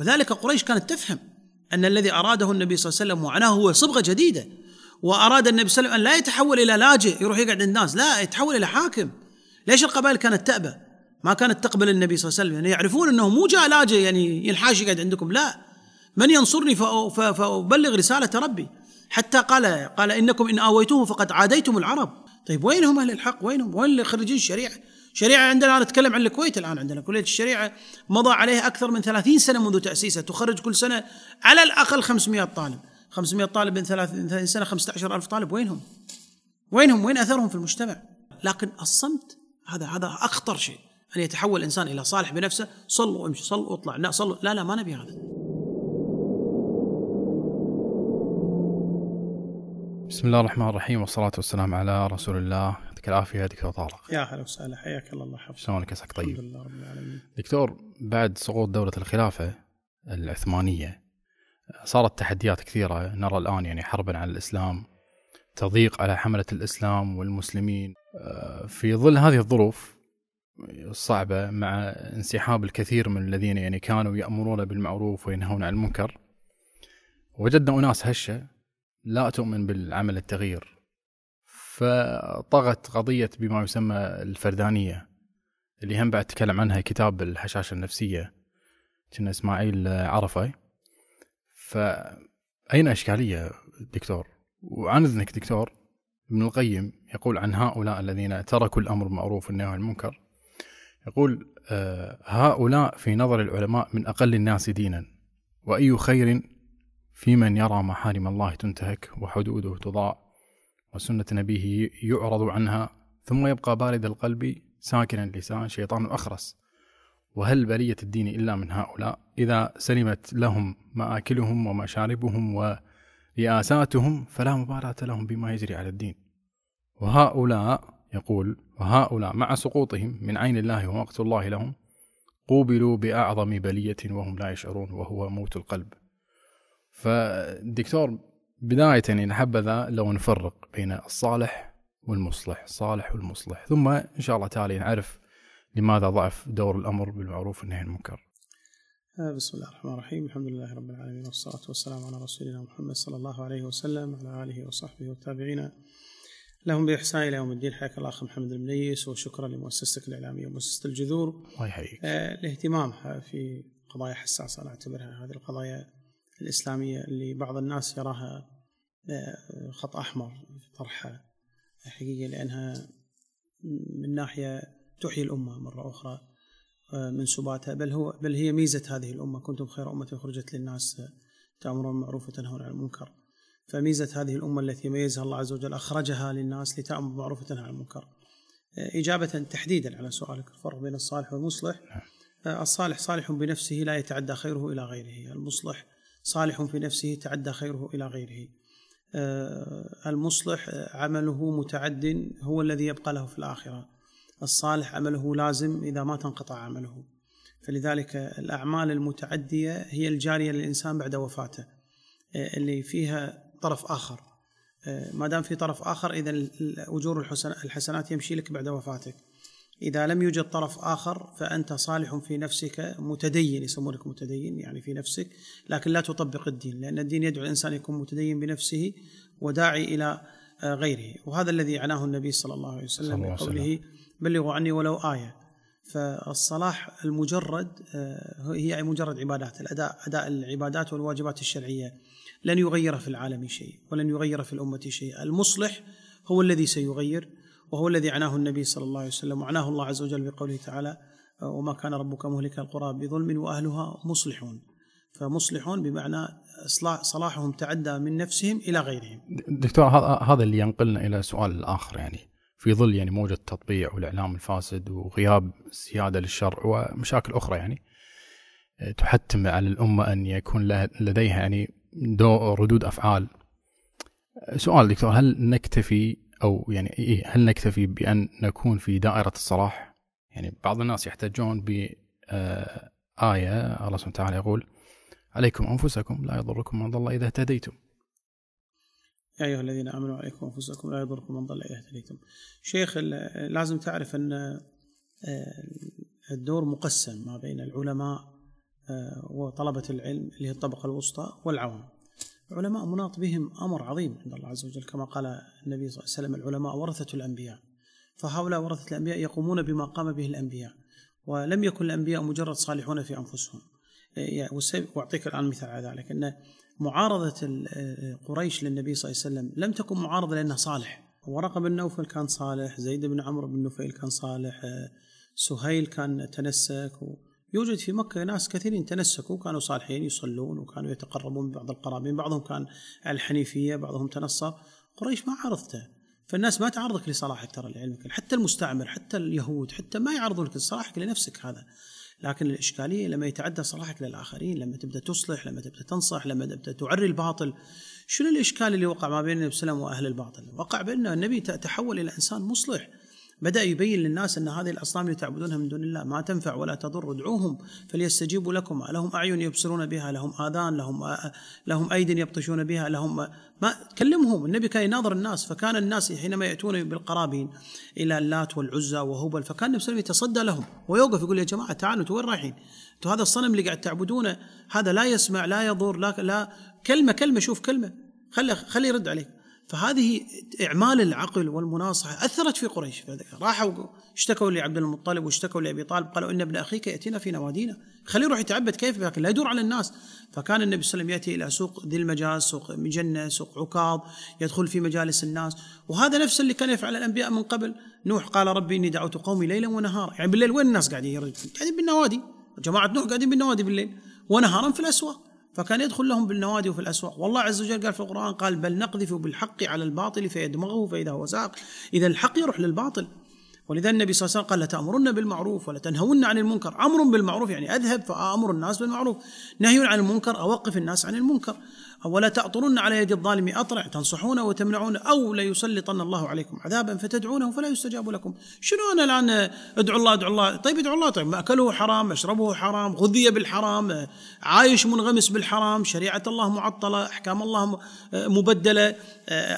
وذلك قريش كانت تفهم أن الذي أراده النبي صلى الله عليه وسلم وعناه هو صبغة جديدة وأراد النبي صلى الله عليه وسلم أن لا يتحول إلى لاجئ يروح يقعد عند الناس لا يتحول إلى حاكم. ليش القبائل كانت تأبى؟ ما كانت تقبل النبي صلى الله عليه وسلم يعني يعرفون أنه مو جاء لاجئ يعني ينحاش يقعد عندكم لا. من ينصرني فأبلغ رسالة ربي. حتى قال قال إنكم إن آويتوه فقد عاديتم العرب. طيب وين هم أهل الحق؟ وينهم؟ وين خريجين الشريعة؟ شريعة عندنا أنا أتكلم عن الكويت الآن عندنا. كلية الشريعة مضى عليها أكثر من ثلاثين سنة منذ تأسيسها تخرج كل سنة على الأقل 500 طالب. 500 طالب من 30 سنة 15 ألف طالب. وينهم؟ وينهم؟ وين أثرهم في المجتمع؟ لكن الصمت هذا هذا أخطر شيء أن يتحول الإنسان إلى صالح بنفسه. صلوا وامشي صلوا واطلع لا صلوا. لا لا ما نبي هذا. بسم الله الرحمن الرحيم والصلاة والسلام على رسول الله. يعطيك العافية دكتور طارق. يا هلا وسهلا حياك الله الله يحفظك. شلونك عساك طيب. الحمد لله رب العالمين. دكتور بعد سقوط دولة الخلافة العثمانية صارت تحديات كثيرة. نرى الآن يعني حربا على الإسلام تضييق على حملة الإسلام والمسلمين. آه، في ظل هذه الظروف الصعبة مع انسحاب الكثير من الذين يعني كانوا يأمرون بالمعروف وينهون عن المنكر وجدنا أناس هشة لا تؤمن بالعمل التغيير. فطغت قضية بما يسمى الفردانية اللي هم بعد تكلم عنها كتاب الهشاشة النفسية كنا إسماعيل عرفة. فأين إشكالية دكتور؟ وعن إذنك دكتور ابن القيم يقول عن هؤلاء الذين تركوا الأمر بالمعروف والنهي عن المنكر يقول آه، هؤلاء في نظر العلماء من أقل الناس دينا وأي خير في من يرى محارم الله تنتهك وحدوده تضاع وسنة نبيه يعرض عنها ثم يبقى بارد القلب ساكن اللسان شيطان أخرس. وهل بلية الدين إلا من هؤلاء؟ إذا سلمت لهم مآكلهم ومشاربهم ورئاساتهم فلا مبالاة لهم بما يجري على الدين. وهؤلاء يقول وهؤلاء مع سقوطهم من عين الله ومقت الله لهم قوبلوا بأعظم بلية وهم لا يشعرون وهو موت القلب. فالدكتور بداية يعني نحبذا لو نفرق بين الصالح والمصلح الصالح والمصلح. ثم إن شاء الله تعالى نعرف لماذا ضعف دور الأمر بالمعروف والنهي عن المنكر. آه، بسم الله الرحمن الرحيم. الحمد لله رب العالمين والصلاة والسلام على رسولنا محمد صلى الله عليه وسلم وعلى آله وصحبه والتابعين. لهم بإحسان إلى يوم الدين حياك الله أخ محمد المنيس وشكرا لمؤسستك الإعلامية ومؤسسة الجذور. الله يحييك. آه، لاهتمامها في قضايا حساسة أنا أعتبرها هذه القضايا الإسلامية اللي بعض الناس يراها آه، خط أحمر طرحها. حقيقة لأنها من ناحية تحيي الأمة مرة أخرى آه، من سباتها بل هو بل هي ميزة هذه الأمة. كنتم خير أمة خرجت للناس تأمرون بالمعروف وتنهون عن المنكر. فميزة هذه الأمة التي ميزها الله عز وجل أخرجها للناس لتأمر بالمعروف وتنهى عن المنكر. آه، إجابة تحديدا على سؤالك الفرق بين الصالح والمصلح. الصالح صالح بنفسه لا يتعدى خيره إلى غيره. المصلح صالح في نفسه تعدى خيره إلى غيره. آه، المصلح آه، عمله متعد هو الذي يبقى له في الآخرة. الصالح عمله لازم إذا ما تنقطع عمله. فلذلك الأعمال المتعدية هي الجارية للإنسان بعد وفاته. آه، اللي فيها طرف آخر. ما دام في طرف آخر إذا أجور الحسنات يمشي لك بعد وفاتك. إذا لم يوجد طرف آخر فأنت صالح في نفسك متدين يسمونك متدين يعني في نفسك لكن لا تطبق الدين لأن الدين يدعو الإنسان يكون متدين بنفسه وداعي إلى آه، غيره. وهذا الذي عناه النبي صلى الله عليه وسلم بقوله بلغوا عني ولو آية فالصلاح المجرد آه، هي مجرد عبادات الأداء أداء العبادات والواجبات الشرعية. لن يغير في العالم شيء ولن يغير في الأمة شيء. المصلح هو الذي سيغير. وهو الذي عناه النبي صلى الله عليه وسلم وعناه الله عز وجل بقوله تعالى وما كان ربك مهلك القرى بظلم وأهلها مصلحون فمصلحون بمعنى صلاحهم تعدى من نفسهم إلى غيرهم. دكتور هذا اللي ينقلنا إلى سؤال الآخر يعني في ظل يعني موجة التطبيع والإعلام الفاسد وغياب السياده للشرع ومشاكل أخرى يعني تحتم على الأمة أن يكون لديها يعني ردود أفعال. سؤال دكتور هل نكتفي أو يعني إيه هل نكتفي بأن نكون في دائرة الصلاح؟ يعني بعض الناس يحتاجون ب آه، آية الله سبحانه وتعالى يقول عليكم أنفسكم لا يضركم من ضل إذا اهتديتم. يا أيها الذين آمنوا عليكم أنفسكم لا يضركم من ضل إذا اهتديتم. شيخ لازم تعرف أن آه، الدور مقسم ما بين العلماء آه، وطلبة العلم اللي هي الطبقة الوسطى والعوام. العلماء مناط بهم أمر عظيم عند الله عز وجل كما قال النبي صلى الله عليه وسلم العلماء ورثة الأنبياء. فهؤلاء ورثة الأنبياء يقومون بما قام به الأنبياء ولم يكن الأنبياء مجرد صالحون في أنفسهم. وأعطيك الآن مثال على ذلك أن معارضة قريش للنبي صلى الله عليه وسلم لم تكن معارضة لأنه صالح. ورقة بن نوفل كان صالح زيد بن عمرو بن نفيل كان صالح سهيل كان تنسك يوجد في مكة ناس كثيرين تنسكوا كانوا صالحين يصلون وكانوا يتقربون ببعض القرابين. بعضهم كان على الحنيفية بعضهم تنصر. قريش ما عرضته. فالناس ما تعرضك لصلاحك ترى لعلمك. حتى المستعمر حتى اليهود حتى ما يعرضونك لصلاحك لنفسك هذا. لكن الإشكالية لما يتعدى صلاحك للآخرين لما تبدأ تصلح لما تبدأ تنصح لما تبدأ تعري الباطل شنو الإشكال اللي وقع ما بين النبي صلى الله عليه وسلم وأهل الباطل؟ وقع بأن النبي تحول إلى إنسان مصلح. بدأ يبين للناس أن هذه الأصنام اللي تعبدونها من دون الله. ما تنفع ولا تضر ادعوهم فليستجيبوا لكم. لهم أعين يبصرون بها لهم آذان لهم لهم أيد يبطشون بها لهم ما كلمهم. النبي كان يناظر الناس فكان الناس حينما يأتون بالقرابين إلى اللات والعزى وهبل فكان النبي صلى الله عليه وسلم يتصدى لهم ويوقف يقول يا جماعة تعالوا أنتم وين رايحين؟ أنتم هذا الصنم اللي قاعد تعبدونه هذا لا يسمع لا يضر لا لا. كلمة كلمة شوف كلمة خلي خلي يرد عليك. فهذه إعمال العقل والمناصحة أثرت في قريش راحوا اشتكوا لعبد المطلب واشتكوا لأبي طالب قالوا إن ابن أخيك يأتينا في نوادينا. خليه يروح يتعبد كيف؟ لكن لا يدور على الناس. فكان النبي صلى الله عليه وسلم يأتي إلى سوق ذي المجاز سوق مجنة سوق عكاظ يدخل في مجالس الناس. وهذا نفس اللي كان يفعل الأنبياء من قبل. نوح قال ربي إني دعوت قومي ليلا ونهارا. يعني بالليل وين الناس قاعدين؟ قاعدين بالنوادي. جماعة نوح قاعدين بالنوادي بالليل ونهارا في الأسواق. فكان يدخل لهم بالنوادي وفي الأسواق. والله عز وجل قال في القرآن قال بل نقذف بالحق على الباطل فيدمغه فإذا هو زاق إذا الحق يروح للباطل. ولذا النبي صلى الله عليه وسلم قال لتأمرن بالمعروف ولتنهون عن المنكر. أمر بالمعروف يعني أذهب فأمر الناس بالمعروف. نهي عن المنكر أوقف الناس عن المنكر. ولا تأطرن على يد الظالم أطرع تنصحونه وتمنعونه أو ليسلطن الله عليكم عذابا فتدعونه فلا يستجاب لكم. شنو أنا الآن أدعو الله أدعو الله؟ طيب ادعو الله طيب مأكله حرام مشربه حرام غذي بالحرام عايش منغمس بالحرام شريعة الله معطلة أحكام الله مبدلة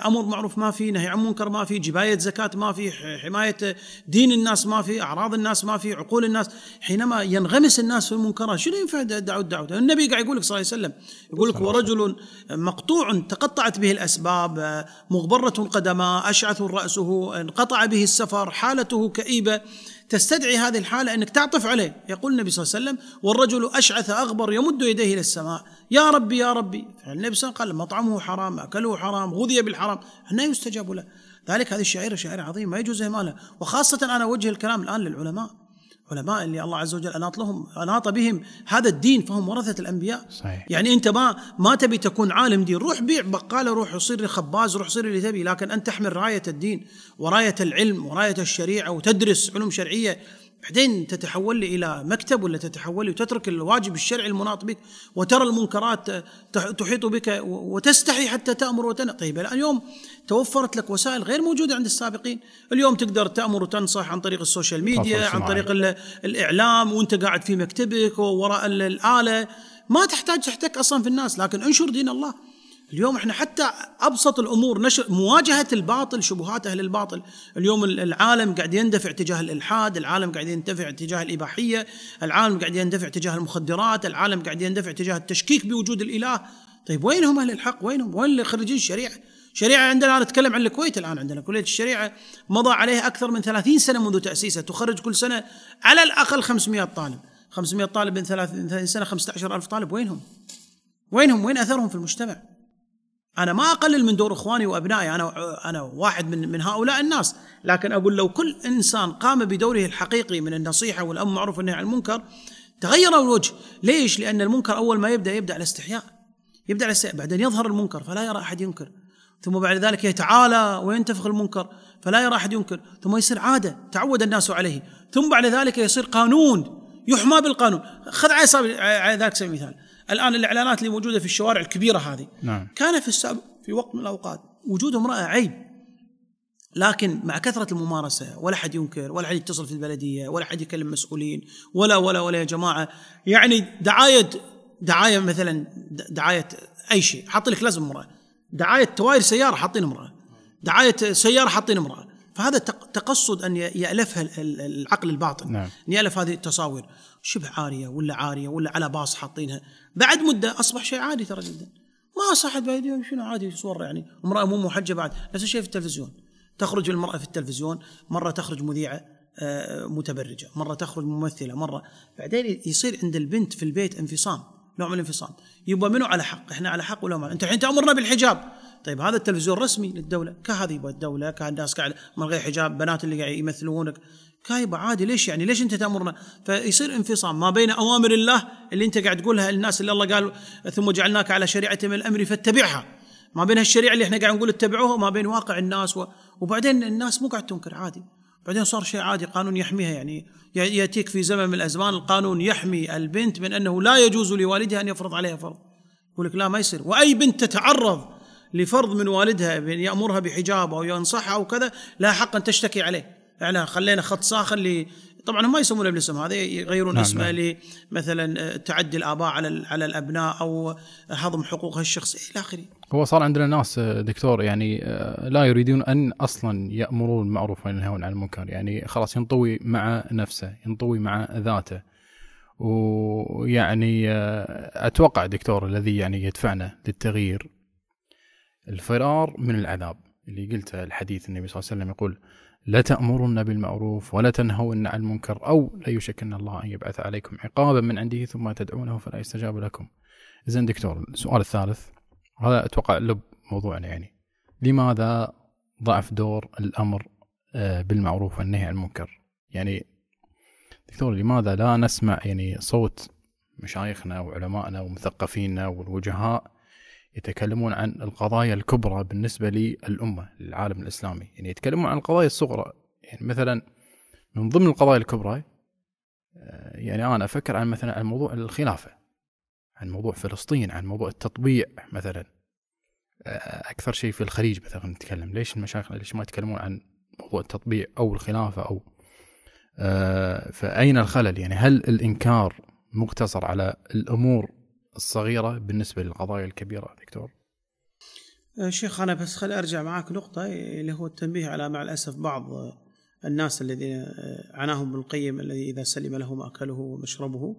أمر معروف ما في نهي عن منكر ما في جباية زكاة ما في حماية دين الناس ما في أعراض الناس ما في عقول الناس. حينما ينغمس الناس في المنكرات شنو ينفع الدعوة الدعوة النبي قاعد يقول لك صلى الله عليه وسلم يقول لك ورجل مقطوع تقطعت به الأسباب مغبرة قدماه أشعث رأسه انقطع به السفر حالته كئيبة. تستدعي هذه الحالة أنك تعطف عليه. يقول النبي صلى الله عليه وسلم والرجل أشعث أغبر يمد يديه إلى السماء. يا ربي يا ربي. فالنبي صلى الله عليه وسلم قال مطعمه حرام أكله حرام غذي بالحرام. لا يستجاب له. ذلك هذه الشعيرة شعيره عظيمه ما يجوز اهمالها وخاصة أنا أوجه الكلام الآن للعلماء. علماء اللي الله عز وجل أناط لهم أناط بهم هذا الدين فهم ورثة الأنبياء. صحيح. يعني أنت ما ما تبي تكون عالم دين. روح بيع بقالة روح صير خباز روح صير اللي تبي. لكن أنت تحمل راية الدين وراية العلم وراية الشريعة وتدرس علوم شرعية. بعدين تتحول إلى مكتب ولا تتحول وتترك الواجب الشرعي المناط بك وترى المنكرات تحيط بك وتستحي حتى تأمر وتنهى. طيب اليوم توفرت لك وسائل غير موجودة عند السابقين. اليوم تقدر تأمر وتنصح عن طريق ال social media عن طريق الإعلام وأنت قاعد في مكتبك ووراء الآلة. ما تحتاج تحتك أصلا في الناس لكن انشر دين الله. اليوم إحنا حتى أبسط الأمور نشر مواجهة الباطل شبهات أهل الباطل، اليوم العالم قاعد يندفع تجاه الإلحاد، العالم قاعد يندفع تجاه الإباحية، العالم قاعد يندفع تجاه المخدرات، العالم قاعد يندفع تجاه التشكيك بوجود الإله، طيب وينهم أهل الحق؟ وينهم؟ وين اللي خريجين الشريعة؟ شريعة عندنا أنا أتكلم عن الكويت الآن عندنا كلية الشريعة مضى عليها أكثر من 30 سنة منذ تأسيسها تخرج كل سنة على الأقل 500 طالب 500 طالب من 30 سنة 15000 طالب وينهم؟ وينهم؟ وين أثرهم في المجتمع؟ أنا ما أقلل من دور إخواني وأبنائي أنا أنا واحد من من هؤلاء الناس. لكن أقول لو كل إنسان قام بدوره الحقيقي من النصيحة والأمر معروف والنهي عن المنكر تغير الوجه. ليش؟ لأن المنكر أول ما يبدأ يبدأ على استحياء يبدأ على استحياء بعدين يظهر المنكر فلا يرى أحد ينكر. ثم بعد ذلك يتعالى وينتفخ المنكر فلا يرى أحد ينكر. ثم يصير عادة تعود الناس عليه. ثم بعد ذلك يصير قانون يحمى بالقانون. خذ على ذلك سبيل المثال. الآن الإعلانات اللي موجودة في الشوارع الكبيرة هذه. نعم. كان في السابق في وقت من الأوقات وجود امرأة عيب. لكن مع كثرة الممارسة ولا حد ينكر ولا حد يتصل في البلدية ولا حد يكلم مسؤولين ولا ولا ولا يا جماعة. يعني دعاية دعاية مثلا دعاية أي شيء. حاط لك لازم امرأة. دعاية توائر سيارة حاطين امرأة. دعاية سيارة حاطين امرأة. فهذا تقصد أن يألفها العقل الباطن. نعم. إن يألف هذه التصاوير شبه عارية ولا عارية ولا على باص حاطينها. بعد مدة أصبح شيء عادي ترى جدا. ما صحت شنو عادي صور يعني. امرأة مو محجبة بعد نفس الشيء في التلفزيون. تخرج المرأة في التلفزيون مرة تخرج مذيعة آه، متبرجة مرة تخرج ممثلة مرة بعدين يصير عند البنت في البيت انفصام نوع من الانفصام. يبقى منو على حق؟ إحنا على حق ولا ما أنت الحين تامرنا بالحجاب. طيب هذا التلفزيون رسمي للدولة. كهذه يبغى الدولة كالناس قاعد من غير حجاب بنات اللي قاعد يمثلونك. كايبه عادي ليش يعني؟ ليش أنت تأمرنا؟ فيصير انفصام ما بين أوامر الله اللي أنت قاعد تقولها للناس اللي الله قال ثم جعلناك على شريعة من الأمر فاتبعها. ما بين الشريعه اللي إحنا قاعد نقول اتبعوها وما بين واقع الناس و... وبعدين الناس مو قاعد تنكر عادي. بعدين صار شيء عادي قانون يحميها يعني. يأتيك في زمن من الأزمان القانون يحمي البنت من أنه لا يجوز لوالدها أن يفرض عليها فرض. يقول لك لا ما يصير. وأي بنت تتعرض لفرض من والدها يأمرها بحجاب أو ينصحها أو كذا لا حق ان تشتكي عليه إحنا خلينا خط ساخن ل طبعا هم ما يسمونه بالاسم هذا يغيرون نعم اسمه نعم. لمثلا تعدي الآباء على على الأبناء أو هضم حقوقها الشخصيه إلى آخره. هو صار عندنا ناس دكتور يعني لا يريدون أن أصلا يأمرون بالمعروف وينهون عن المنكر يعني خلاص ينطوي مع نفسه ينطوي مع ذاته. ويعني أتوقع دكتور الذي يعني يدفعنا للتغيير الفرار من العذاب اللي قلته الحديث النبي صلى الله عليه وسلم يقول لا تأمرن بالمعروف ولا تنهون عن المنكر أو لا يشك الله أن يبعث عليكم عقابا من عنده ثم تدعونه فلا يستجاب لكم. إذن دكتور السؤال الثالث هذا أتوقع لب موضوعنا يعني. لماذا ضعف دور الأمر آه، بالمعروف والنهي عن المنكر؟ يعني دكتور لماذا لا نسمع يعني صوت مشايخنا وعلمائنا ومثقفينا والوجهاء يتكلمون عن القضايا الكبرى بالنسبة للأمة للعالم الإسلامي. يعني يتكلمون عن القضايا الصغرى. يعني مثلا من ضمن القضايا الكبرى آه، يعني أنا أفكر عن مثلا عن موضوع الخلافة عن موضوع فلسطين عن موضوع التطبيع مثلا. آه، أكثر شيء في الخليج مثلا نتكلم. ليش المشايخ ليش ما يتكلمون عن موضوع التطبيع أو الخلافة أو آه، فأين الخلل؟ يعني هل الإنكار مقتصر على الأمور الصغيرة بالنسبة للقضايا الكبيرة دكتور؟ آه، شيخ أنا بس خلي أرجع معك نقطة اللي هو التنبيه على مع الأسف بعض الناس الذين آه، عناهم بالقيم الذي إذا سلم له مأكله ومشربه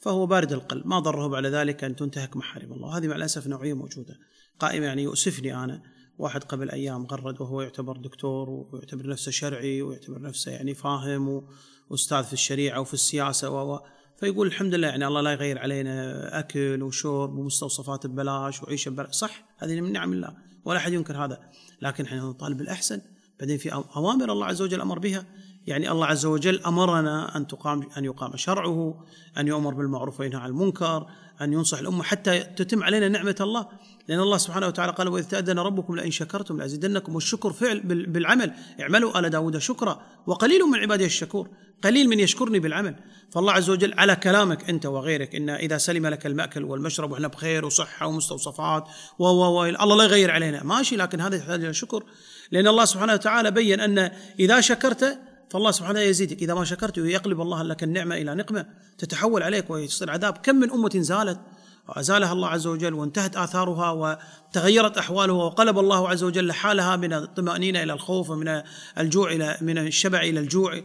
فهو بارد القلب. ما ضره بعد ذلك أن تنتهك محارم الله. هذه مع الأسف نوعية موجودة. قائمة يعني يؤسفني أنا. واحد قبل أيام غرد وهو يعتبر دكتور ويعتبر نفسه شرعي ويعتبر نفسه يعني فاهم وأستاذ في الشريعة وفي السياسة و فيقول الحمد لله يعني الله لا يغير علينا أكل وشرب ومستوصفات ببلاش وعيشه ببلاش صح؟ هذه من نعم الله ولا أحد ينكر هذا لكن إحنا نطالب بالاحسن بعدين في أوامر الله عز وجل أمر بها. يعني الله عز وجل أمرنا أن تقام أن يقام شرعه أن يؤمر بالمعروف وينهى عن المنكر أن ينصح الأمة حتى تتم علينا نعمة الله. لأن الله سبحانه وتعالى قال وإذ تأذن ربكم لئن شكرتم لأزيدنكم. والشكر فعل بالعمل. اعملوا آل داود شكرا. وقليل من عبادي الشكور. قليل من يشكرني بالعمل. فالله عز وجل على كلامك أنت وغيرك. إن إذا سلم لك المأكل والمشرب وإحنا بخير وصحة ومستوصفات و الله لا يغير علينا. ماشي لكن هذا يحتاج إلى شكر. لأن الله سبحانه وتعالى بين أن إذا شكرت فالله سبحانه يزيدك. إذا ما شكرت يقلب الله لك النعمة إلى نقمة تتحول عليك ويصير عذاب. كم من أمة زالت وأزالها الله عز وجل وانتهت آثارها وتغيرت أحوالها وقلب الله عز وجل حالها من الطمأنينة إلى الخوف ومن الجوع إلى من الشبع إلى الجوع.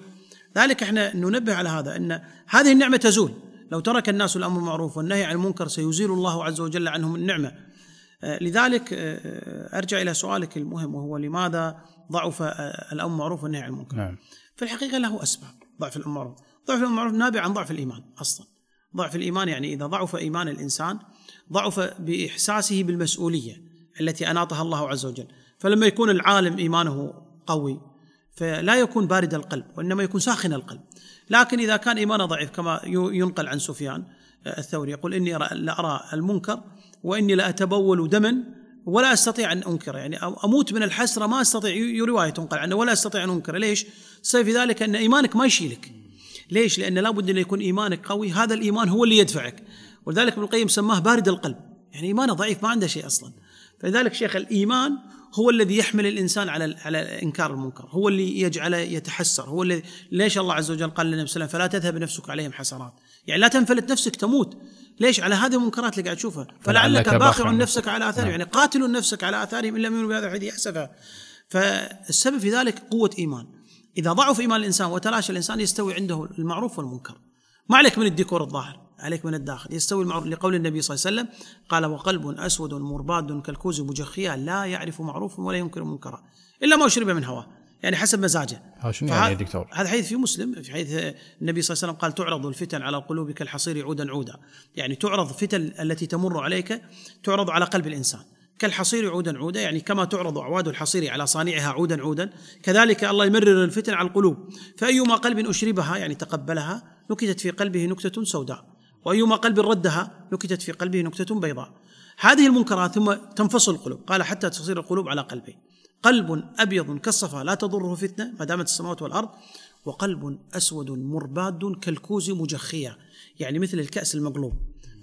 ذلك إحنا ننبه على هذا أن هذه النعمة تزول. لو ترك الناس الأمر المعروف والنهي عن المنكر سيزيل الله عز وجل عنهم النعمة. لذلك أرجع إلى سؤالك المهم وهو لماذا ضعف الأمر المعروف والنهي عن المنكر؟ نعم. في الحقيقة له أسباب. ضعف الأمر المعروف ضعف الأمر المعروف نابع عن ضعف الإيمان أصلا. ضعف الإيمان يعني إذا ضعف إيمان الإنسان ضعف بإحساسه بالمسؤولية التي أناطها الله عز وجل. فلما يكون العالم إيمانه قوي فلا يكون بارد القلب وإنما يكون ساخن القلب. لكن إذا كان إيمانه ضعيف كما ينقل عن سفيان الثوري يقول إني لأرى المنكر وإني لأتبول دما ولا أستطيع أن انكره يعني أموت من الحسرة ما أستطيع رواية تنقل عنه ولا أستطيع أن انكره ليش؟ السبب في ذلك أن إيمانك ما يشيلك. ليش؟ لأن لابد أن يكون إيمانك قوي. هذا الإيمان هو اللي يدفعك. ولذلك ابن القيم سماه بارد القلب. يعني إيمانه ضعيف ما عنده شيء أصلا. فلذلك شيخ الإيمان هو الذي يحمل الإنسان على على إنكار المنكر، هو اللي يجعله يتحسر، هو الذي ليش الله عز وجل قال للنبي صلى الله عليه وسلم فلا تذهب نفسك عليهم حسرات، يعني لا تنفلت نفسك تموت، ليش؟ على هذه المنكرات اللي قاعد تشوفها، فلعلك باخع نفسك على آثارهم، نعم. يعني قاتلوا نفسك على آثارهم إن لم يؤمنوا بهذا الحديث اسفا. فالسبب في ذلك قوة إيمان. إذا ضعف إيمان الإنسان وتلاشى الإنسان يستوي عنده المعروف والمنكر. ما عليك من الديكور الظاهر عليك من الداخل. يستوي المعروف لقول النبي صلى الله عليه وسلم قال وقلب أسود مرباد كالكوز مجخيا لا يعرف معروفا ولا ينكر منكرا إلا ما شرب من هواه. يعني حسب مزاجه. ها شنو يعني يا دكتور؟ هذا حديث في مسلم في حديث النبي صلى الله عليه وسلم قال تعرض الفتن على القلوب كالحصير عودا عودا. يعني تعرض الفتن التي تمر عليك تعرض على قلب الإنسان. كالحصير عودا عودا يعني كما تعرض أعواد الحصير على صانعها عودا عودا كذلك الله يمرر الفتن على القلوب. فأيما قلب أشربها يعني تقبلها نكتت في قلبه نكتة سوداء. وأيما قلب ردها نكتت في قلبه نكتة بيضاء. هذه المنكرات ثم تنفصل القلوب. قال حتى تصير القلوب على قلبين قلب أبيض كالصفا لا تضره فتنة ما دامت السماوات والأرض وقلب أسود مرباد كالكوز مجخية. يعني مثل الكأس المقلوب.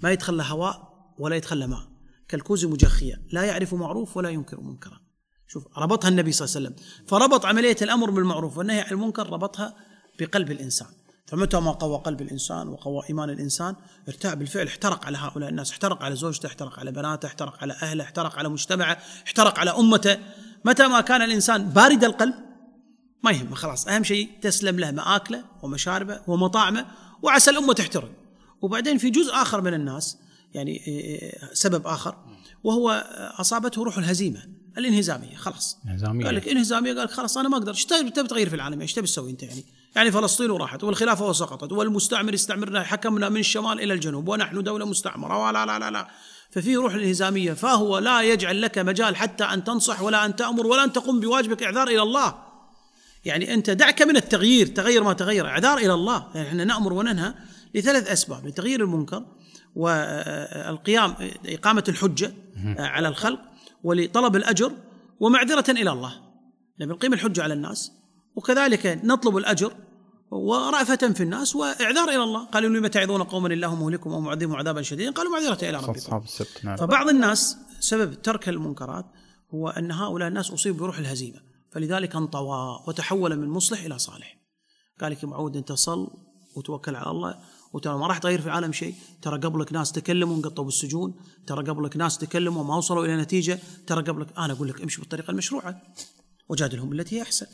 ما يدخل هواء ولا يدخل ماء. كالكوز مجخية. لا يعرف معروف ولا ينكر منكرا. شوف ربطها النبي صلى الله عليه وسلم. فربط عملية الأمر بالمعروف والنهي عن المنكر ربطها بقلب الإنسان. فمتى ما قوى قلب الإنسان وقوى إيمان الإنسان ارتاع بالفعل. احترق على هؤلاء الناس، احترق على زوجته، احترق على بناته، احترق على أهله، احترق على مجتمعه، احترق على أمته، متى ما كان الإنسان بارد القلب ما يهمه خلاص. أهم شيء تسلم له مآكله ومشاربه ومطاعمه وعسى الأمة تحترم. وبعدين في جزء آخر من الناس يعني إيه، إيه، سبب آخر وهو أصابته روح الهزيمة الانهزامية خلاص. انهزامية. قال لك انهزامية قال لك خلاص أنا ما أقدر. إيش تبي تغير في العالم؟ إيش تبي تسوي أنت يعني؟ يعني فلسطين وراحت والخلافة وسقطت والمستعمر استعمرنا حكمنا من الشمال إلى الجنوب ونحن دولة مستعمرة ولا لا لا لا. ففي روح الانهزاميه فهو لا يجعل لك مجال حتى أن تنصح ولا أن تأمر ولا أن تقوم بواجبك إعذار إلى الله. يعني أنت دعك من التغيير تغير ما تغير إعذار إلى الله. يعني إحنا نأمر وننهى لثلاث أسباب لتغيير المنكر والقيام إقامة الحجة على الخلق ولطلب الأجر ومعذرة إلى الله. نبي نقيم الحجة على الناس وكذلك نطلب الأجر ورأفة في الناس وإعذار إلى الله. قالوا لم تعظون قوما الله مهلكهم أو معذبهم عذابا شديدا. قالوا معذرة إلى ربكم. أصحاب السبت نعم. فبعض الناس سبب ترك المنكرات هو أن هؤلاء الناس أصيبوا بروح الهزيمة. فلذلك انطوى وتحول من مصلح إلى صالح. قال لك معود أنت صل وتوكل على الله. وترى ما راح تغير في العالم شيء. ترى قبلك ناس تكلموا انقطوا بالسجون. ترى قبلك ناس تكلموا وما وصلوا إلى نتيجة. ترى قبلك أنا أقول لك امشي بالطريقة المشروعة. وجادلهم بالتي هي أحسن.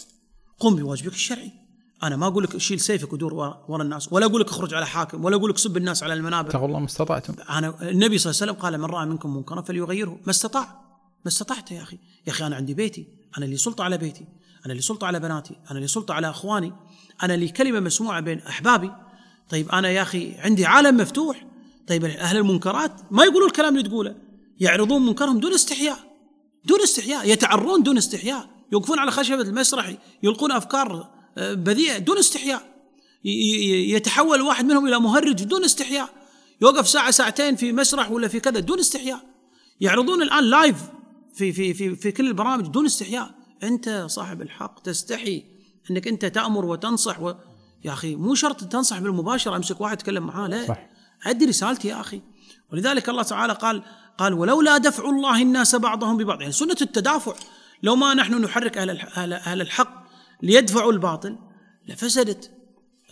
قم بواجبك الشرعي. أنا ما أقول لك شيل سيفك ودور ورا الناس ولا أقول لك اخرج على حاكم ولا أقول لك سب الناس على المنابر. اتقوا الله ما استطعتم. أنا النبي صلى الله عليه وسلم قال من رأى منكم منكرا فليغيره. ما استطاع. ما استطعت يا أخي. يا أخي أنا عندي بيتي. أنا اللي سلطة على بيتي. أنا اللي سلطة على بناتي. أنا اللي سلطة على أخواني. أنا اللي كلمة مسموعة بين أحبابي. طيب أنا يا أخي عندي عالم مفتوح. طيب أهل المنكرات ما يقولون الكلام اللي تقوله. يعرضون منكرهم دون استحياء. دون استحياء. يتعرون دون استحياء. يوقفون على خشبة المسرح. يلقون أفكار بذيئه دون استحياء. يتحول واحد منهم إلى مهرج دون استحياء. يوقف ساعة ساعتين في مسرح ولا في كذا دون استحياء. يعرضون الآن لايف في في في في كل البرامج دون استحياء. أنت صاحب الحق تستحي أنك أنت تأمر وتنصح و... يا أخي مو شرط تنصح بالمباشرة أمسك واحد اتكلم معاه لا. صح. أدي رسالتي يا أخي. ولذلك الله تعالى قال قال ولولا دفع الله الناس بعضهم ببعض. يعني سنة التدافع. لو ما نحن نحرك أهل أهل الحق ليدفعوا الباطل لفسدت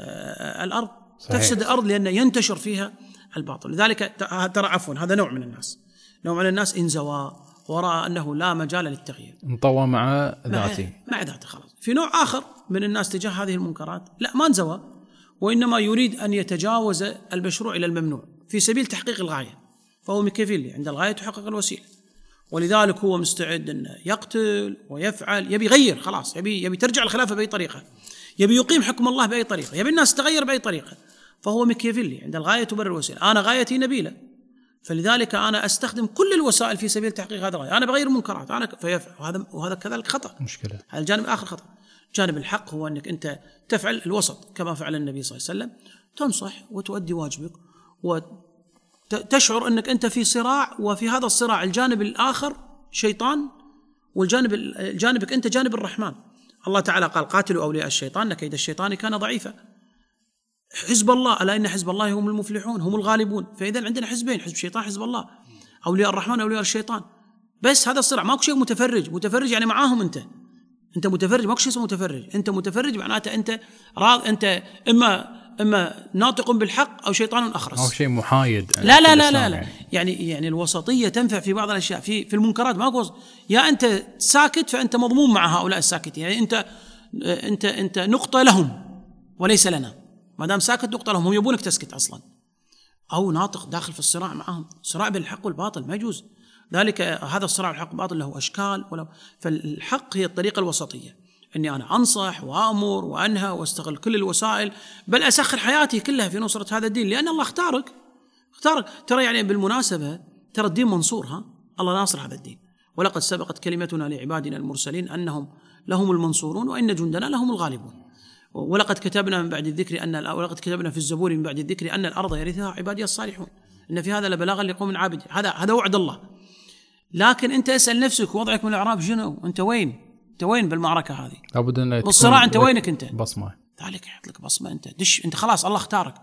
آه، الأرض. صحيح. تفسد الأرض لأن ينتشر فيها الباطل. لذلك ترى عفوا هذا نوع من الناس. نوع من الناس انزوى ورأى أنه لا مجال للتغيير. انطوى مع ذاته. مع, مع ذاته خلاص. في نوع آخر من الناس تجاه هذه المنكرات لا ما انزوى وإنما يريد أن يتجاوز المشروع إلى الممنوع في سبيل تحقيق الغاية فهو ميكافيلي عند الغاية تحقق الوسيلة. ولذلك هو مستعد أنه يقتل ويفعل. يبي يغير خلاص. يبي يبي ترجع الخلافة بأي طريقة. يبي يقيم حكم الله بأي طريقة. يبي الناس تغير بأي طريقة. فهو ميكيافيلي عند الغاية تبرر الوسيلة. أنا غايتي نبيلة. فلذلك أنا أستخدم كل الوسائل في سبيل تحقيق هذا الغاية. أنا بغير المنكرات أنا فيفعل. وهذا وهذا كذلك خطأ. مشكلة. هذا الجانب الآخر خطأ. الجانب الحق هو أنك أنت تفعل الوسط كما فعل النبي صلى الله عليه وسلم. تنصح وتؤدي واجبك وتشعر أنك أنت في صراع وفي هذا الصراع الجانب الآخر شيطان والجانب جانبك أنت جانب الرحمن. الله تعالى قال قاتلوا أولياء الشيطان إن كيد الشيطان كان ضعيفا. حزب الله ألا إن حزب الله هم المفلحون هم الغالبون. فاذا عندنا حزبين حزب الشيطان حزب الله. أولياء الرحمن أولياء الشيطان. بس هذا الصراع ماكو شيء متفرج. متفرج يعني معاهم أنت. أنت متفرج ماكو شيء اسمه متفرج. أنت متفرج معناته أنت راض أنت إما إما ناطق بالحق أو شيطان أخرس. أو شيء محايد. لا لا لا لا, لا. يعني. يعني يعني الوسطية تنفع في بعض الأشياء. في في المنكرات ماكو وسط. يا أنت ساكت فأنت مضمون مع هؤلاء الساكتين. يعني أنت أنت أنت نقطة لهم وليس لنا. ما دام ساكت نقطة لهم. هم يبونك تسكت أصلا. أو ناطق داخل في الصراع معهم. صراع بين الحق والباطل ما يجوز. ذلك هذا الصراع بالحق والباطل له أشكال وله. فالحق هي الطريقة الوسطية. إني أنا أنصح وامر وأنهى وأستغل كل الوسائل بل أسخر حياتي كلها في نصرة هذا الدين لأن الله اختارك. اختارك. ترى يعني بالمناسبة ترى الدين منصور ها؟ الله ناصر هذا الدين. ولقد سبقت كلمتنا لعبادنا المرسلين أنهم لهم المنصورون وإن جندنا لهم الغالبون. ولقد كتبنا من بعد الذكر أن ولقد كتبنا في الزبور من بعد الذكر أن الأرض يرثها عبادي الصالحون. إن في هذا لبلاغا لقوم عابد هذا هذا وعد الله. لكن أنت اسأل نفسك وضعك من الأعراب شنو؟ أنت وين؟ انت وين بالمعركة هذه؟ لابد ان تكون بالصراع انت وينك أنت؟ بصمة. ذلك يحط لك بصمة أنت. دش أنت خلاص الله اختارك.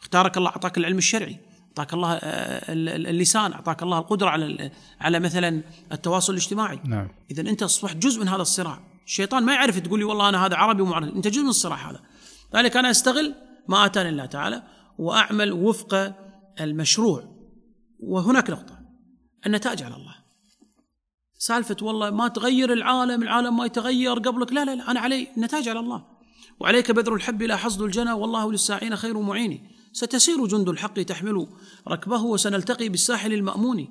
اختارك الله أعطاك العلم الشرعي. أعطاك الله آه، ال- اللسان. أعطاك الله القدرة على على مثلا التواصل الاجتماعي. نعم. اذا أنت أصبحت جزء من هذا الصراع. الشيطان ما يعرف تقول لي والله أنا هذا عربي ومعربي أنت جزء من الصراع هذا. ذلك أنا أستغل ما آتاني الله تعالى وأعمل وفق المشروع. وهناك نقطه النتائج على الله. سالفة والله ما تغير العالم العالم ما يتغير قبلك. لا لا لا أنا علي النتائج على الله. وعليك بذر الحب إلى حصد الجنى والله للساعين خير معين ستسير جند الحق تحمل ركبه وسنلتقي بالساحل المأمون.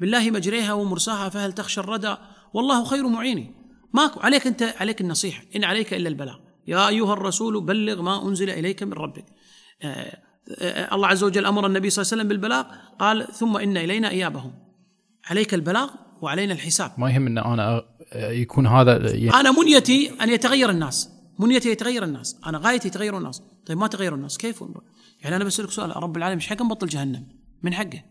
بالله مجريها ومرساها فهل تخشى الردى؟ والله خير معين ماكو عليك أنت عليك النصيحة. إن عليك إلا البلاغ. يا أيها الرسول بلغ ما أنزل إليك من ربك. آه، آه، الله عز وجل أمر النبي صلى الله عليه وسلم بالبلاغ قال ثم إن إلينا إيابهم. عليك البلاغ وعلينا الحساب. ما يهم إن أنا يكون هذا يعني أنا منيتي أن يتغير الناس. منيتي يتغير الناس. أنا غايتي يتغير الناس. طيب ما تغير الناس؟ كيف؟ يعني أنا بسألك سؤال. رب العالمين إيش حق نبطل جهنم؟ من حقه.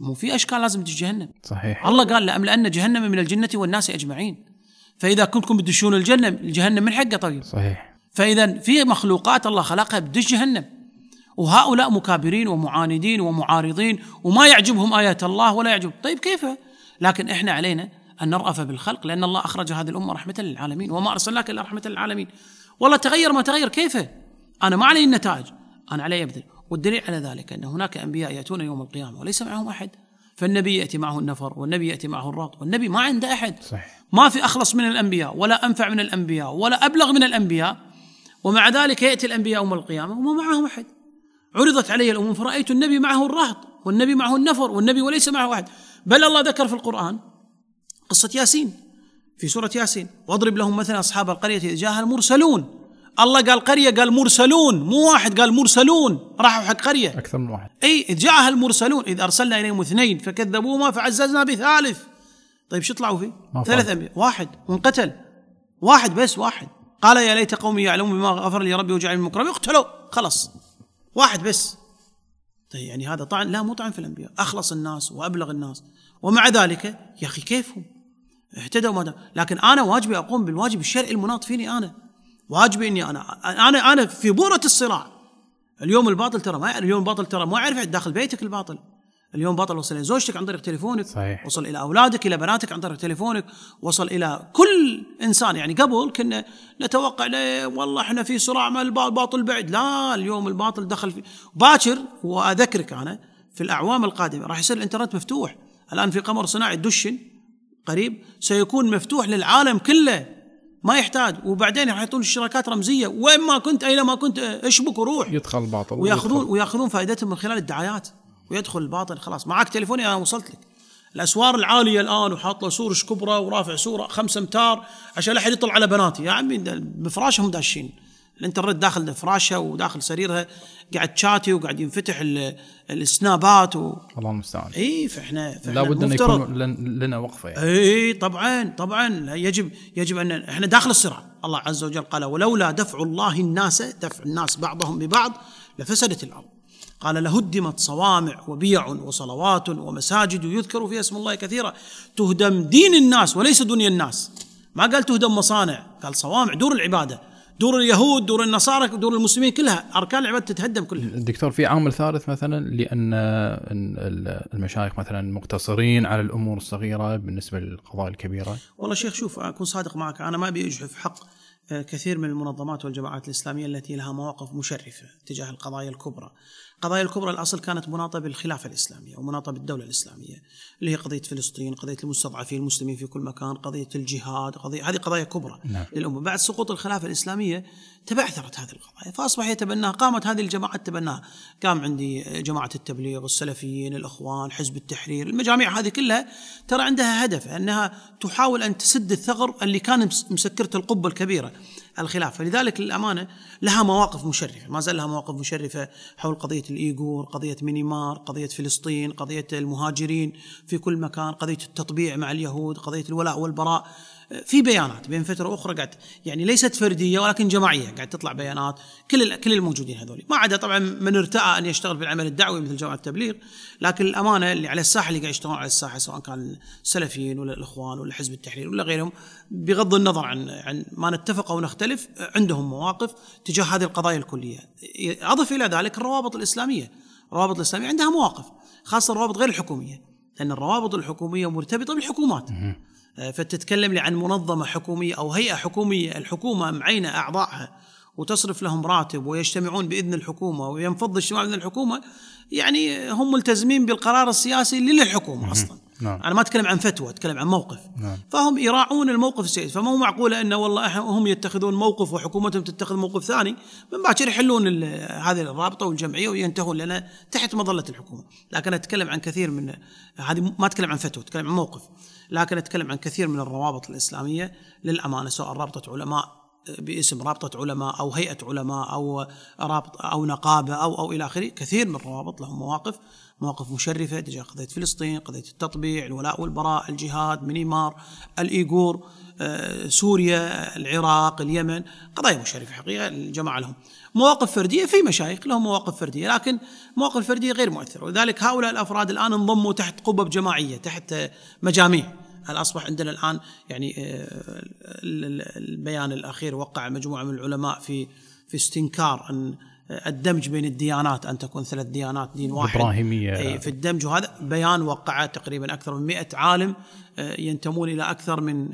مو في أشكال لازم تجي جهنم. صحيح. الله قال لأملأن جهنم من الجنة والناس أجمعين. فإذا كنتم بدشون الجنة الجهنم من حقه طيب. صحيح. فإذا في مخلوقات الله خلقها بدش جهنم. وهؤلاء مكابرين ومعاندين ومعارضين وما يعجبهم آيات الله ولا يعجب. طيب كيف؟ لكن إحنا علينا أن نرأف بالخلق لأن الله أخرج هذه الأمة رحمة للعالمين وما أرسلناك إلا رحمة للعالمين. والله تغير ما تغير كيف؟ أنا ما علي النتائج. أنا علي أبذل والدليل على ذلك أن هناك أنبياء يأتون يوم القيامة وليس معهم أحد. فالنبي يأتي معه النفر والنبي يأتي معه الرهط والنبي ما عنده أحد. صحيح. ما في أخلص من الأنبياء ولا أنفع من الأنبياء ولا أبلغ من الأنبياء. ومع ذلك يأتي الأنبياء يوم القيامة وما معهم أحد. عرضت علي الأمم فرأيت النبي معه الرهط والنبي معه النفر والنبي وليس معه أحد. بل الله ذكر في القرآن قصة ياسين في سورة ياسين. واضرب لهم مثلا أصحاب القرية إذ جاءها المرسلون. الله قال قرية قال مرسلون. مو واحد قال مرسلون. راحوا حق قرية. أكثر من واحد. إي إذ جاءها المرسلون. إذ أرسلنا إليهم اثنين فكذبوهما فعززنا بثالث. طيب شو طلعوا فيه؟ ثلاث فاز. انبياء واحد. وانقتل. واحد بس واحد. قال يا ليت قومي يعلمون بما غفر لي ربي وجعلني من المكرمين. اقتلوا. خلص واحد بس. طيب يعني هذا طعن لا مو طعن في الأنبياء أخلص الناس وأبلغ الناس. ومع ذلك يا أخي كيفهم؟ اهتدوا ما دام. لكن أنا واجبي أقوم بالواجب الشرعي المناط فيني أنا. واجبي إني أنا أنا أنا في بؤره الصراع. اليوم الباطل ترى ما اليوم الباطل ترى ما يعرف داخل بيتك الباطل. اليوم باطل وصل إلى زوجتك عن طريق تليفونك. صحيح. وصل إلى أولادك إلى بناتك عن طريق تليفونك. وصل إلى كل إنسان يعني قبل كنا نتوقع لا والله إحنا في صراع مع الب- الباطل بعد. لا اليوم الباطل دخل في. باكر وأذكرك أنا في الأعوام القادمة راح يصير الإنترنت مفتوح. الآن في قمر صناعي دشن قريب سيكون مفتوح للعالم كله. ما يحتاج. وبعدين راح يعطون الشراكات رمزية. وين ما كنت اينما كنت اشبك وروح. يدخل الباطل. وياخذون ويدخل. ويأخذون فائدتهم من خلال الدعايات. ويدخل الباطل خلاص. معك تليفوني أنا وصلت لك. الأسوار العالية الآن وحاط له سور كبرى ورافع سوره خمسة أمتار عشان لا أحد يطلع على بناتي يا عمي بفراشهم داشين. الانترنت داخل فراشها وداخل سريرها قاعد تشات وقاعد ينفتح ال- السنابات و... الله المستعان. إي فاحنا, فإحنا لابد أن يكون لن- لنا وقفة يعني. إي طبعا طبعا. يجب يجب ان إحنا داخل الصراع. الله عز وجل قال ولولا دفع الله الناس دفع الناس بعضهم ببعض لفسدت الأرض. قال لهدمت صوامع وبيع وصلوات ومساجد يذكر فيها اسم الله كثيرا. تهدم دين الناس وليس دنيا الناس. ما قال تهدم مصانع قال صوامع دور العبادة دور اليهود دور النصارى دور المسلمين كلها. أركان العبادة تتهدم كلها. الدكتور في عامل ثالث مثلا لأن المشايخ مثلا مقتصرين على الأمور الصغيرة بالنسبة للقضايا الكبيرة. والله شيخ شوف أكون صادق معك أنا ما أبي أجحف حق كثير من المنظمات والجماعات الإسلامية التي لها مواقف مشرفة تجاه القضايا الكبرى. القضايا الكبرى الأصل كانت مناطة بالخلافة الإسلامية ومناطة بالدولة الإسلامية اللي هي قضية فلسطين قضية المستضعفين المسلمين في كل مكان قضية الجهاد قضية هذه قضايا كبرى نعم. للأمة. بعد سقوط الخلافة الإسلامية تبعثرت هذه القضايا فأصبح يتبناها قامت هذه الجماعات تبناها قام عندي جماعة التبليغ السلفيين الإخوان حزب التحرير المجاميع هذه كلها ترى عندها هدف أنها تحاول أن تسد الثغر اللي كان مسكرة القبة الكبيرة. الخلافة لذلك للأمانة لها مواقف مشرفة. ما زال لها مواقف مشرفة حول قضية الإيغور قضية ميانمار قضية فلسطين قضية المهاجرين في كل مكان قضية التطبيع مع اليهود قضية الولاء والبراء. في بيانات بين فترة أخرى قاعد يعني ليست فردية ولكن جماعية قاعد تطلع بيانات. كل كل الموجودين هذول ما عدا طبعا من ارتأى أن يشتغل في العمل الدعوي مثل جماعة التبليغ لكن الأمانة اللي على الساحة اللي قاعد يشتغلون على الساحة سواء كان السلفيين ولا الإخوان ولا حزب التحرير ولا غيرهم بغض النظر عن عن ما نتفق أو نختلف عندهم مواقف تجاه هذه القضايا الكلية. أضف إلى ذلك الروابط الإسلامية. الروابط الإسلامية عندها مواقف خاصة الروابط غير الحكومية لأن الروابط الحكومية مرتبطة بالحكومات. فتتكلم لي عن منظمة حكومية أو هيئة حكومية الحكومة معينة أعضائها وتصرف لهم راتب ويجتمعون بإذن الحكومة وينفض اجتماع بإذن الحكومة. يعني هم ملتزمين بالقرار السياسي للحكومة أصلا. نعم. أنا ما أتكلم عن فتوى أتكلم عن موقف. نعم. فهم يراعون الموقف السياسي. فما هو معقولة إنه والله هم يتخذون موقف وحكومتهم تتخذ موقف ثاني؟ من باكر يحلون هذه الرابطة والجمعية وينتهون لنا تحت مظلة الحكومة. لكن أتكلم عن كثير من هذه ما أتكلم عن فتوى أتكلم عن موقف. لكن أتكلم عن كثير من الروابط الإسلامية. للأمانة سواء رابطة علماء باسم رابطة علماء أو هيئة علماء أو رابط أو نقابة أو أو إلى آخره كثير من الروابط لهم مواقف مواقف مشرفة. تجاه قضية فلسطين قضية التطبيع الولاء والبراء الجهاد مينيمار الإيغور آه، سوريا العراق اليمن قضايا مشرفة حقيقة الجماعة لهم. مواقف فردية في مشايخ لهم مواقف فردية لكن مواقف فردية غير مؤثرة. ولذلك هؤلاء الأفراد الآن انضموا تحت قبب جماعية تحت مجاميع. هل اصبح عندنا الآن يعني آه، البيان الأخير وقع مجموعة من العلماء في في استنكار أن الدمج بين الديانات أن تكون ثلاث ديانات دين واحد إبراهيمية. في الدمج وهذا بيان وقعه تقريبا أكثر من 100 عالم آه، ينتمون إلى أكثر من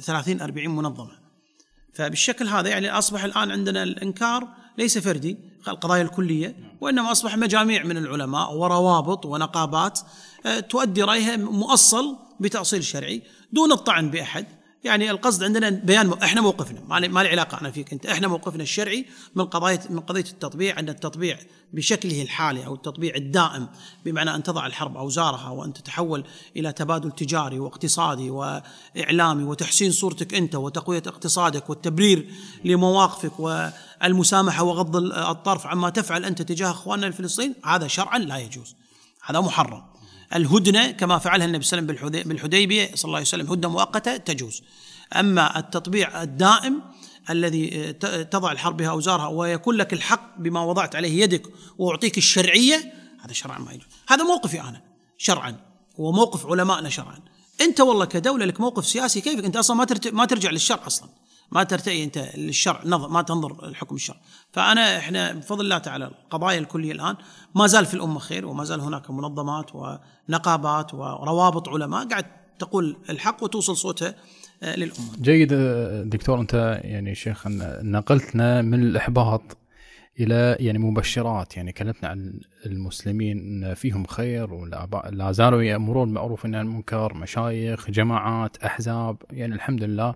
30 آه، 40 منظمة. فبالشكل هذا يعني أصبح الآن عندنا الإنكار ليس فردي القضايا الكلية وإنما أصبح مجاميع من العلماء وروابط ونقابات تؤدي رأيها مؤصل بتأصيل شرعي دون الطعن بأحد يعني القصد عندنا بيان. إحنا موقفنا ما لي علاقة أنا فيك أنت إحنا موقفنا الشرعي من قضيه من قضية التطبيع أن التطبيع بشكله الحالي أو التطبيع الدائم بمعنى أن تضع الحرب أوزارها وأن تتحول إلى تبادل تجاري واقتصادي وإعلامي وتحسين صورتك أنت وتقوية اقتصادك والتبرير لمواقفك والمسامحه وغض الطرف عما تفعل أنت تجاه أخواننا الفلسطينيين هذا شرعا لا يجوز. هذا محرم. الهدنة كما فعلها النبي صلى الله عليه وسلم بالحديبية صلى الله عليه وسلم هدنة مؤقتة تجوز. أما التطبيع الدائم الذي تضع الحرب بها أوزارها ويكون لك الحق بما وضعت عليه يدك وأعطيك الشرعية هذا شرعا ما يجوز. هذا موقفي أنا شرعا. وموقف علمائنا شرعا. أنت والله كدولة لك موقف سياسي كيفك؟ أنت أصلا ما ما ترجع للشرع أصلا. ما ترتئي أنت للشرع ما تنظر الحكم الشرع فأنا إحنا بفضل الله تعالى القضايا الكلية الآن ما زال في الأمة خير وما زال هناك منظمات ونقابات وروابط علماء قاعد تقول الحق وتوصل صوتها آه، للأمة. جيد دكتور أنت يعني شيخ نقلتنا من الإحباط إلى يعني مبشرات يعني كلمتنا عن المسلمين فيهم خير ولا زالوا يأمرون بالمعروف والنهي المنكر مشايخ جماعات أحزاب يعني الحمد لله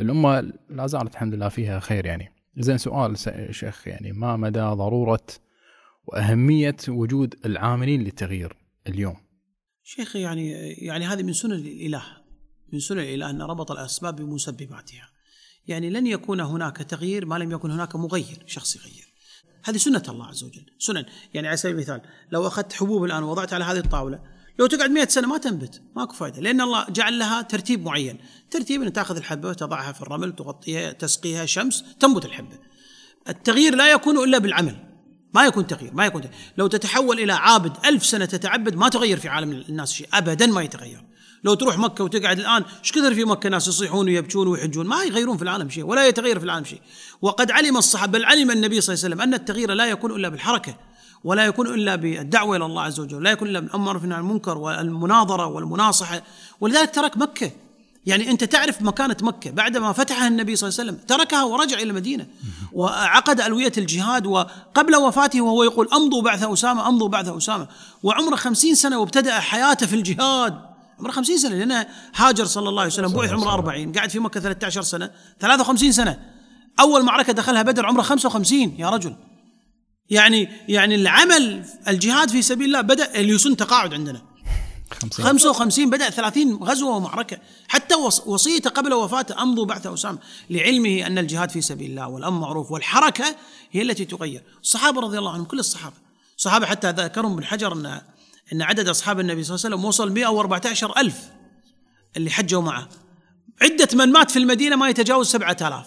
الأمة لا زالت الحمد لله فيها خير يعني. زين سؤال شيخ يعني ما مدى ضرورة وأهمية وجود العاملين للتغيير اليوم؟ شيخ يعني يعني هذه من سنن الإله من سنن الإله أن ربط الأسباب بمسبباتها. يعني لن يكون هناك تغيير ما لم يكن هناك مغير شخص يغير. هذه سنة الله عز وجل. سنن يعني على سبيل المثال لو أخذت حبوب الآن ووضعت على هذه الطاولة لو تقعد مئة سنة ما تنبت ماكو فائدة لأن الله جعل لها ترتيب معين. ترتيب أن تأخذ الحبة وتضعها في الرمل تغطيها تسقيها شمس تنبت الحبة. التغيير لا يكون إلا بالعمل ما يكون تغيير ما يكون تغيير. لو تتحول إلى عابد ألف سنة تتعبد ما تغير في عالم الناس شيء أبدا ما يتغير. لو تروح مكة وتقعد الآن إيش كثر في مكة ناس يصيحون ويبكون ويحجون؟ ما يغيرون في العالم شيء ولا يتغير في العالم شيء. وقد علم الصحابة بل علم النبي صلى الله عليه وسلم أن التغيير لا يكون إلا بالحركة. ولا يكون إلا بالدعوة إلى الله عز وجل، لا يكون إلا بالأمر في المنكر والمناظرة والمناصحه، ولذلك ترك مكة. يعني أنت تعرف مكانة مكة. بعدما فتحها النبي صلى الله عليه وسلم تركها ورجع إلى المدينة وعقد ألوية الجهاد وقبل وفاته وهو يقول أمضوا بعث أسامة أمضوا بعث أسامة. وعمره خمسين سنة وابتدأ حياته في الجهاد. عمره خمسين سنة لأنه هاجر صلى الله عليه وسلم بعث عمره 40 قاعد في مكة 13 سنة 53 سنة. أول معركة دخلها بدر عمره 55 يا رجل. يعني يعني العمل الجهاد في سبيل الله بدأ اليوسن تقاعد عندنا. 50 55 بدأ 30 غزوة ومعركة. حتى وص- وصيته قبل وفاته أمضوا بعث أسامة لعلمه أن الجهاد في سبيل الله والأمر معروف والحركة هي التي تغير. الصحابة رضي الله عنهم كل الصحابة. الصحابة حتى ذكرهم ابن حجر أن أن عدد أصحاب النبي صلى الله عليه وسلم وصل 114 ألف اللي حجوا معه. عدة من مات في المدينة ما يتجاوز 7000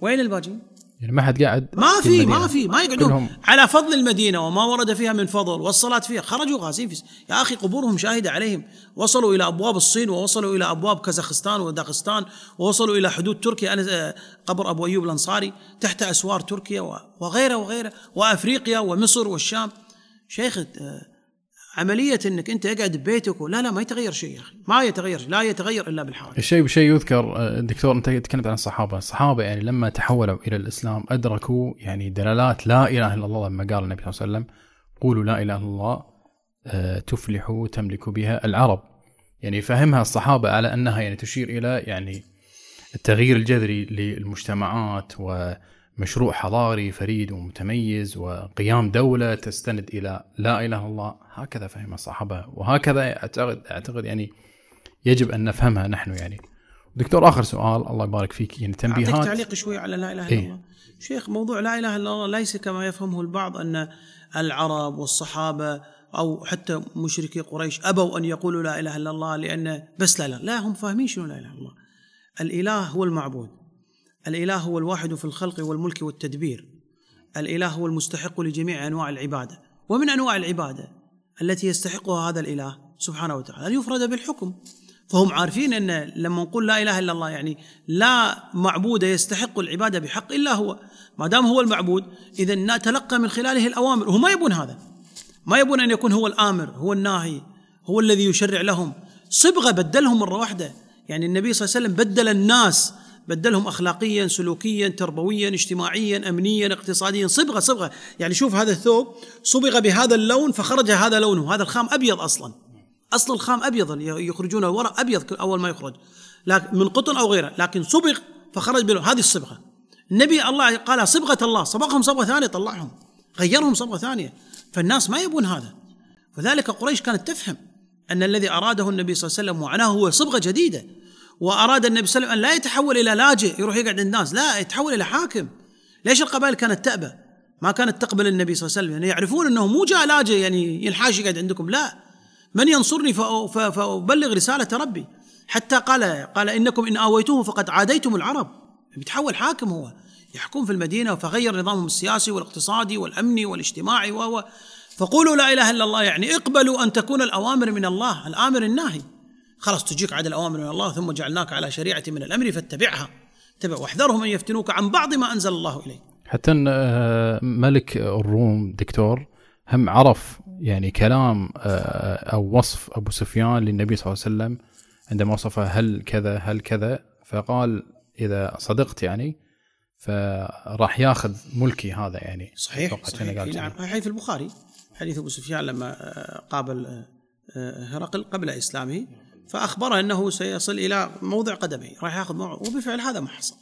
وين الباقيين؟ يعني ما حد قاعد ما في المدينة. ما في ما يقعدون على فضل المدينة وما ورد فيها من فضل والصلاة فيها. خرجوا غازين في يا أخي قبورهم شاهدة عليهم. وصلوا إلى أبواب الصين ووصلوا إلى أبواب كازاخستان وداغستان ووصلوا إلى حدود تركيا أنا آه، قبر أبو أيوب الأنصاري تحت أسوار تركيا وغيره وغيره وأفريقيا ومصر والشام. شيخ آه، عملية إنك أنت اقعد ببيتك لا لا ما يتغير شيء يا أخي. ما يتغير لا يتغير إلا بالحركه الشيء بشيء يذكر آه، دكتور أنت تكلمت عن الصحابة، الصحابة يعني لما تحولوا إلى الإسلام أدركوا يعني دلالات لا إله إلا الله لما قال النبي صلى الله عليه وسلم قولوا لا إله إلا الله آه، تفلحوا تملك بها العرب. يعني فهمها الصحابة على أنها يعني تشير إلى يعني التغيير الجذري للمجتمعات ومشروع حضاري فريد ومتميز وقيام دولة تستند إلى لا إله إلا الله، هكذا فهم الصحابة. وهكذا اعتقد أعتقد يعني يجب أن نفهمها نحن يعني. دكتور آخر سؤال. الله يبارك فيك. يعني أعطيك تنبيهات تعليق شوي على لا إله إلا إيه. الله. شيخ موضوع لا إله إلا الله ليس كما يفهمه البعض أن العرب والصحابة أو حتى مشركي قريش أبوا أن يقولوا لا إله إلا الله لأن بس لا لا لا هم فاهمين شنو لا إله إلا الله. الإله هو المعبود. الإله هو الواحد في الخلق والملك والتدبير. الإله هو المستحق لجميع أنواع العبادة. ومن أنواع العبادة التي يستحقها هذا الإله سبحانه وتعالى أن يفرد بالحكم. فهم عارفين أن لما نقول لا إله إلا الله يعني لا معبود يستحق العبادة بحق إلا هو. ما دام هو المعبود اذا نتلقى من خلاله الأوامر. وهم ما يبون هذا. ما يبون أن يكون هو الآمر هو الناهي هو الذي يشرع لهم. صبغة بدلهم مرة واحدة. يعني النبي صلى الله عليه وسلم بدل الناس بدلهم اخلاقيا سلوكيا تربويا اجتماعيا امنيا اقتصاديا. صبغة صبغة. يعني شوف هذا الثوب صبغ بهذا اللون فخرج هذا لونه. هذا الخام أبيض أصلا. أصل الخام أبيض يخرجون الورق أبيض أول ما يخرج. لكن من قطن أو غيره. لكن صبغ فخرج بلون. هذه الصبغة. النبي الله قال صبغة الله. صبغهم صبغة ثانية طلعهم. غيرهم صبغة ثانية. فالناس ما يبون هذا. فذلك قريش كانت تفهم أن الذي أراده النبي صلى الله عليه وسلم وعناه هو صبغة جديدة. وأراد النبي صلى الله عليه وسلم أن لا يتحول إلى لاجئ يروح يقعد عند الناس. لا يتحول إلى حاكم. ليش القبائل كانت تأبى؟ ما كانت تقبل النبي صلى الله عليه وسلم. يعني يعرفون إنه مو جاء لاجئ يعني ينحاش يقعد عندكم. لا. من ينصرني فأبلغ رسالة ربي. حتى قال قال إنكم إن آويتوه فقد عاديتم العرب. بيتحول حاكم هو. يحكم في المدينة فغير نظامهم السياسي والاقتصادي والأمني والاجتماعي و فقولوا لا إله إلا الله يعني اقبلوا أن تكون الأوامر من الله الآمر الناهي. خلاص تجيك عاد الأوامر من الله ثم جعلناك على شريعة من الأمر فاتبعها. اتبع واحذرهم أن يفتنوك عن بعض ما أنزل الله إليك. حتى آه، ملك الروم دكتور هم عرف يعني كلام آه، أو وصف أبو سفيان للنبي صلى الله عليه وسلم عندما وصفه هل كذا هل كذا فقال إذا صدقت يعني فراح ياخذ ملكي هذا يعني. صحيح, صحيح. نعم. حديث البخاري حديث أبو سفيان لما آه، قابل هرقل قبل إسلامه. فأخبره أنه سيصل إلى موضع قدمه راح ياخذ موضع وبالفعل هذا ما حصل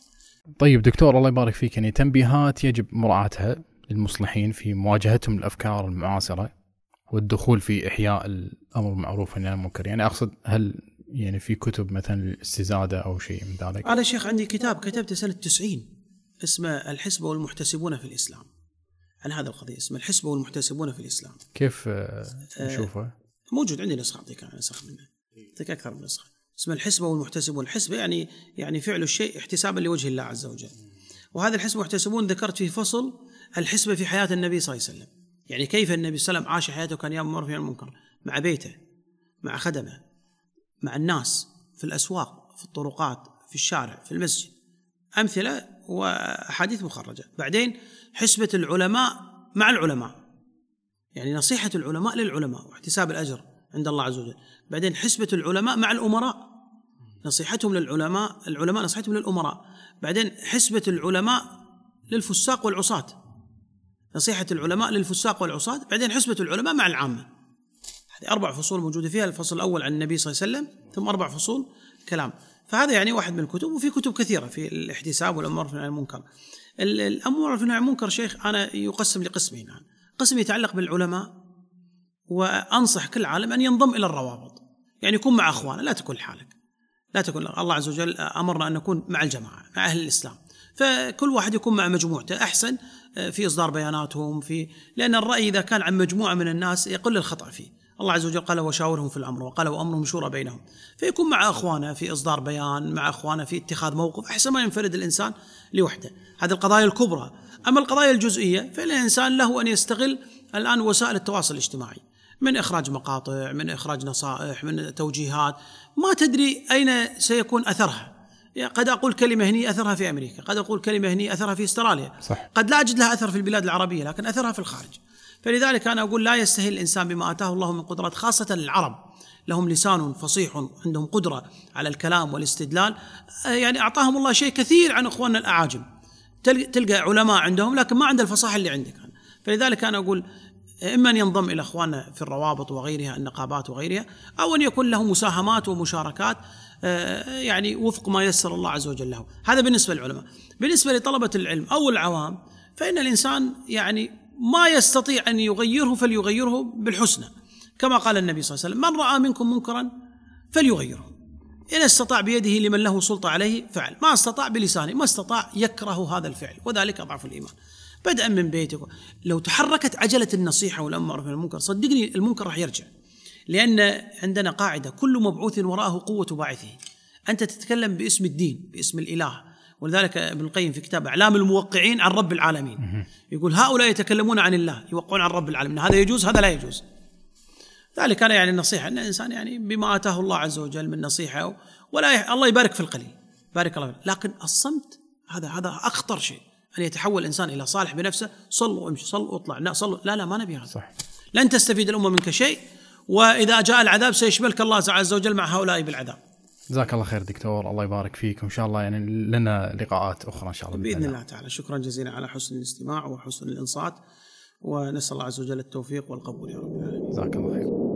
طيب دكتور الله يبارك فيك. يعني تنبيهات يجب مراعاتها للمصلحين في مواجهتهم الافكار المعاصرة والدخول في إحياء الأمر بالمعروف والنهي عن المنكر. يعني أقصد هل يعني في كتب مثلا للاستزادة أو شيء من ذلك؟ أنا شيخ عندي كتاب كتبته سنة 90 اسمه الحسبه والمحتسبون في الإسلام. عن هذه القضية اسمه الحسبه والمحتسبون في الإسلام. كيف آه، نشوفه؟ موجود عندي نسخه اعطيك نسخ منه. اعطيك أكثر من نسخة. اسمه الحسبه والمحتسبون الحسبه يعني يعني فعل الشيء احتسابا لوجه الله عز وجل. وهذا الحسبه والمحتسبون ذكرت فيه فصل الحسبه في حياة النبي صلى الله عليه وسلم. يعني كيف النبي صلى الله عليه وسلم عاش حياته كان يأمر عن المنكر؟ مع بيته مع خدمه مع الناس في الأسواق في الطرقات في الشارع في المسجد. أمثلة وأحاديث مخرجة. بعدين حسبة العلماء مع العلماء. يعني نصيحة العلماء للعلماء واحتساب الأجر. عند الله عز وجل. بعدين حسبة العلماء مع الأمراء. نصيحتهم للعلماء العلماء نصيحتهم للأمراء. بعدين حسبة العلماء للفساق والعصاة. نصيحة العلماء للفساق والعصاة. بعدين حسبة العلماء مع العامة. هذه أربع فصول موجودة فيها. الفصل الأول عن النبي صلى الله عليه وسلم ثم أربع فصول كلام. فهذا يعني واحد من الكتب وفي كتب كثيرة في الاحتساب والأمر في المنكر. الأمر في المنكر شيخ أنا يقسم لقسمين. قسم يتعلق بالعلماء وأنصح كل عالم أن ينضم إلى الروابط. يعني يكون مع أخوانه لا تكون لحالك. لا تكون الله عز وجل أمرنا أن نكون مع الجماعة مع أهل الإسلام. فكل واحد يكون مع مجموعته. أحسن آه، في إصدار بياناتهم في لأن الرأي إذا كان عن مجموعة من الناس يقل الخطأ فيه. الله عز وجل قال وشاورهم في الأمر وقال وأمرهم شورى بينهم فيكون مع أخوانه في إصدار بيان مع أخوانه في اتخاذ موقف أحسن ما ينفرد الإنسان لوحده. هذه القضايا الكبرى. أما القضايا الجزئية فالإنسان له أن يستغل الآن وسائل التواصل الاجتماعي. من إخراج مقاطع من إخراج نصائح من توجيهات. ما تدري أين سيكون أثرها. قد أقول كلمة هني أثرها في أمريكا قد أقول كلمة هني أثرها في أستراليا. صح. قد لا أجد لها أثر في البلاد العربية لكن أثرها في الخارج. فلذلك أنا أقول لا يستهل الإنسان بما آتاه الله من قدرات خاصة العرب. لهم لسان فصيح عندهم قدرة على الكلام والاستدلال. يعني أعطاهم الله شيء كثير عن إخواننا الأعاجم. تلقى علماء عندهم لكن ما عنده الفصاحة اللي عندك. فلذلك أنا أقول إما أن ينضم إلى إخواننا في الروابط وغيرها النقابات وغيرها أو أن يكون له مساهمات ومشاركات آه، يعني وفق ما يسر الله عز وجل له. هذا بالنسبة للعلماء. بالنسبة لطلبة العلم أو العوام فإن الإنسان يعني ما يستطيع أن يغيره فليغيره بالحسنى. كما قال النبي صلى الله عليه وسلم من رأى منكم منكرا فليغيره. إن استطاع بيده لمن له سلطة عليه فعل. ما استطاع بلسانه ما استطاع يكره هذا الفعل وذلك أضعف الإيمان. بدءا من بيتك. لو تحركت عجلة النصيحة والأمر من المنكر صدقني المنكر راح يرجع. لأن عندنا قاعدة كل مبعوث وراءه قوة باعثه. أنت تتكلم باسم الدين باسم الإله. ولذلك ابن القيم في كتاب أعلام الموقعين عن رب العالمين. يقول هؤلاء يتكلمون عن الله يوقعون عن رب العالمين. هذا يجوز هذا لا يجوز. ذلك أنا يعني النصيحة أن الإنسان يعني بما آتاه الله عز وجل من نصيحة ولا الله يبارك في القليل. بارك الله فيه لكن الصمت هذا هذا أخطر شيء. أن يتحول الإنسان إلى صالح بنفسه صلوا وامشي صلوا واطلع. لا صلوا. لا لا ما نبي هذا. صح. لن تستفيد الأمة منك شيء وإذا جاء العذاب سيشملك الله عز وجل مع هؤلاء بالعذاب. جزاك الله خير دكتور. الله يبارك فيك. وإن شاء الله يعني لنا لقاءات أخرى إن شاء الله بإذن الله تعالى. شكرا جزيلا على حسن الاستماع وحسن الإنصات ونسأل الله عز وجل التوفيق والقبول يا رب. العالمين جزاك الله خير.